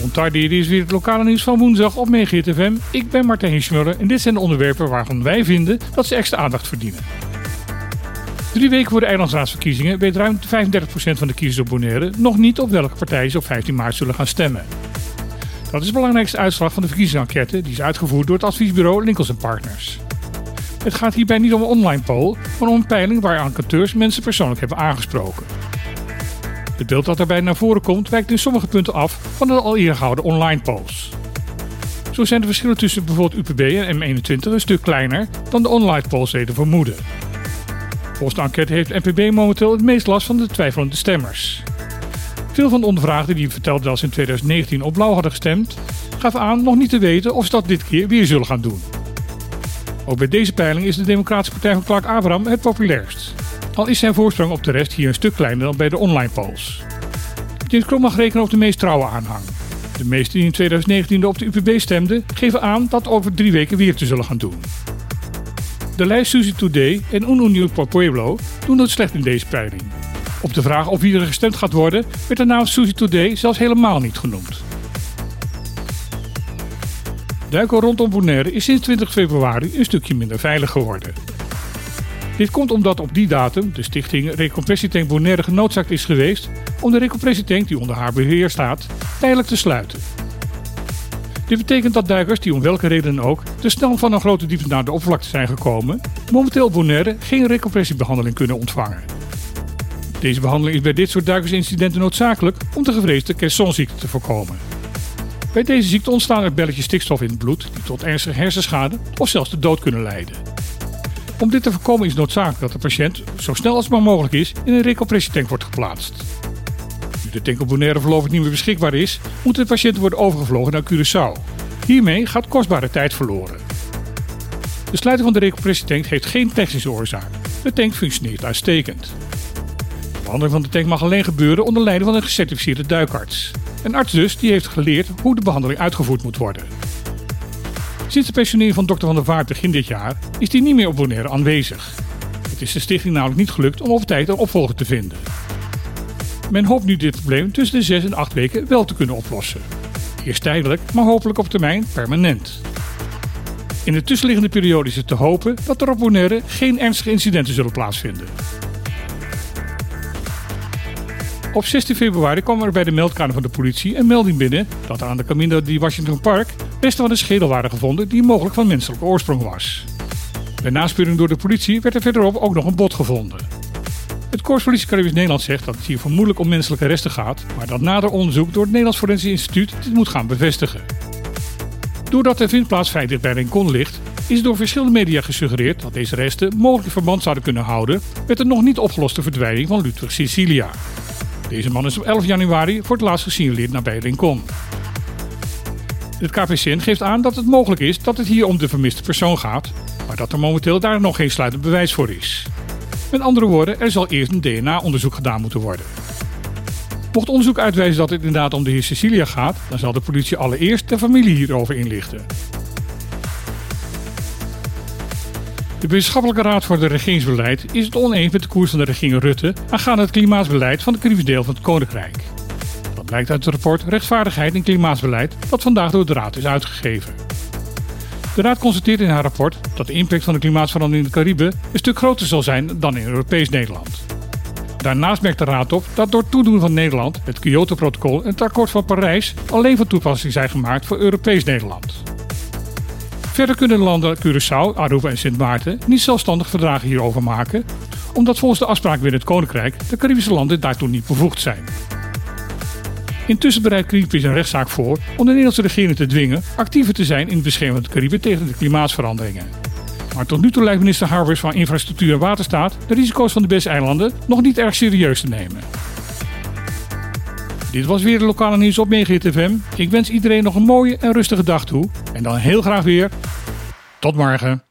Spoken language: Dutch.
Montardi, dit is weer het lokale nieuws van woensdag op FM. Ik ben Martijn Hinsmuller en dit zijn de onderwerpen waarvan wij vinden dat ze extra aandacht verdienen. Drie weken voor de eilandsraadsverkiezingen weet ruim 35% van de kiezers op Bonaire nog niet op welke partij ze op 15 maart zullen gaan stemmen. Dat is de belangrijkste uitslag van de verkiezingsenquête die is uitgevoerd door het adviesbureau Lincolns Partners. Het gaat hierbij niet om een online poll, maar om een peiling waar enquêteurs mensen persoonlijk hebben aangesproken. Het beeld dat daarbij naar voren komt wijkt in sommige punten af van de al eerder gehouden online polls. Zo zijn de verschillen tussen bijvoorbeeld UPB en M21 een stuk kleiner dan de online polls deden vermoeden. Volgens de enquête heeft NPB momenteel het meest last van de twijfelende stemmers. Veel van de ondervraagden die vertelden dat ze in 2019 op blauw hadden gestemd, gaven aan nog niet te weten of ze dat dit keer weer zullen gaan doen. Ook bij deze peiling is de Democratische Partij van Clark Abraham het populairst. Al is zijn voorsprong op de rest hier een stuk kleiner dan bij de online polls. James mag rekenen op de meest trouwe aanhang. De meesten die in 2019 op de UPB stemden, geven aan dat over drie weken weer te zullen gaan doen. De lijst Susie Today en Un Unión por Pueblo doen het slecht in deze peiling. Op de vraag of wie er gestemd gaat worden, werd de naam Susie Today zelfs helemaal niet genoemd. Duiken rondom Bonaire is sinds 20 februari een stukje minder veilig geworden. Dit komt omdat op die datum de stichting Recompressietank Bonaire genoodzaakt is geweest om de recompressietank die onder haar beheer staat tijdelijk te sluiten. Dit betekent dat duikers die om welke reden ook te snel van een grote diepte naar de oppervlakte zijn gekomen, momenteel Bonaire geen recompressiebehandeling kunnen ontvangen. Deze behandeling is bij dit soort duikersincidenten noodzakelijk om de gevreesde Caissonziekte te voorkomen. Bij deze ziekte ontstaan er belletjes stikstof in het bloed die tot ernstige hersenschade of zelfs de dood kunnen leiden. Om dit te voorkomen is noodzakelijk dat de patiënt zo snel als maar mogelijk is in een recompressietank wordt geplaatst. Nu de tank op Bonaire voorlopig niet meer beschikbaar is, moet de patiënt worden overgevlogen naar Curaçao. Hiermee gaat kostbare tijd verloren. De sluiting van de recompressietank heeft geen technische oorzaak. De tank functioneert uitstekend. De behandeling van de tank mag alleen gebeuren onder leiding van een gecertificeerde duikarts. Een arts dus die heeft geleerd hoe de behandeling uitgevoerd moet worden. Sinds de pensionering van dokter Van der Vaart begin dit jaar is hij niet meer op Bonaire aanwezig. Het is de stichting namelijk niet gelukt om op tijd een opvolger te vinden. Men hoopt nu dit probleem tussen de 6 en 8 weken wel te kunnen oplossen. Eerst tijdelijk, maar hopelijk op termijn permanent. In de tussenliggende periode is het te hopen dat er op Bonaire geen ernstige incidenten zullen plaatsvinden. Op 16 februari kwam er bij de meldkamer van de politie een melding binnen dat aan de Camino di Washington Park resten van een schedel waren gevonden die mogelijk van menselijke oorsprong was. Bij naspeuring door de politie werd er verderop ook nog een bot gevonden. Het Korps Politie Caribisch Nederland zegt dat het hier vermoedelijk om menselijke resten gaat, maar dat nader onderzoek door het Nederlands Forensisch Instituut dit moet gaan bevestigen. Doordat de vindplaats vrij bij Rincon ligt, is door verschillende media gesuggereerd dat deze resten mogelijk verband zouden kunnen houden met de nog niet opgeloste verdwijning van Ludwig Sicilia. Deze man is op 11 januari voor het laatst gesignaleerd nabij Rincon. Het KPCN geeft aan dat het mogelijk is dat het hier om de vermiste persoon gaat, maar dat er momenteel daar nog geen sluitend bewijs voor is. Met andere woorden, er zal eerst een DNA-onderzoek gedaan moeten worden. Mocht onderzoek uitwijzen dat het inderdaad om de heer Cecilia gaat, dan zal de politie allereerst de familie hierover inlichten. De Wetenschappelijke Raad voor het Regeringsbeleid is het oneens met de koers van de regering Rutte aangaande het klimaatbeleid van het deel van het Koninkrijk. Dat blijkt uit het rapport Rechtvaardigheid en Klimaatbeleid dat vandaag door de Raad is uitgegeven. De Raad constateert in haar rapport dat de impact van de klimaatverandering in de Cariben een stuk groter zal zijn dan in Europees Nederland. Daarnaast merkt de Raad op dat door toedoen van Nederland het Kyoto-protocol en het akkoord van Parijs alleen van toepassing zijn gemaakt voor Europees Nederland. Verder kunnen de landen Curaçao, Aruba en Sint Maarten niet zelfstandig verdragen hierover maken, omdat volgens de afspraak binnen het Koninkrijk de Caribische landen daartoe niet bevoegd zijn. Intussen bereidt Greenpeace een rechtszaak voor om de Nederlandse regering te dwingen actiever te zijn in het beschermen van de Cariben tegen de klimaatveranderingen. Maar tot nu toe lijkt minister Harbers van Infrastructuur en Waterstaat de risico's van de BES-eilanden nog niet erg serieus te nemen. Dit was weer de lokale nieuws op Megahit FM. Ik wens iedereen nog een mooie en rustige dag toe. En dan heel graag weer. Tot morgen.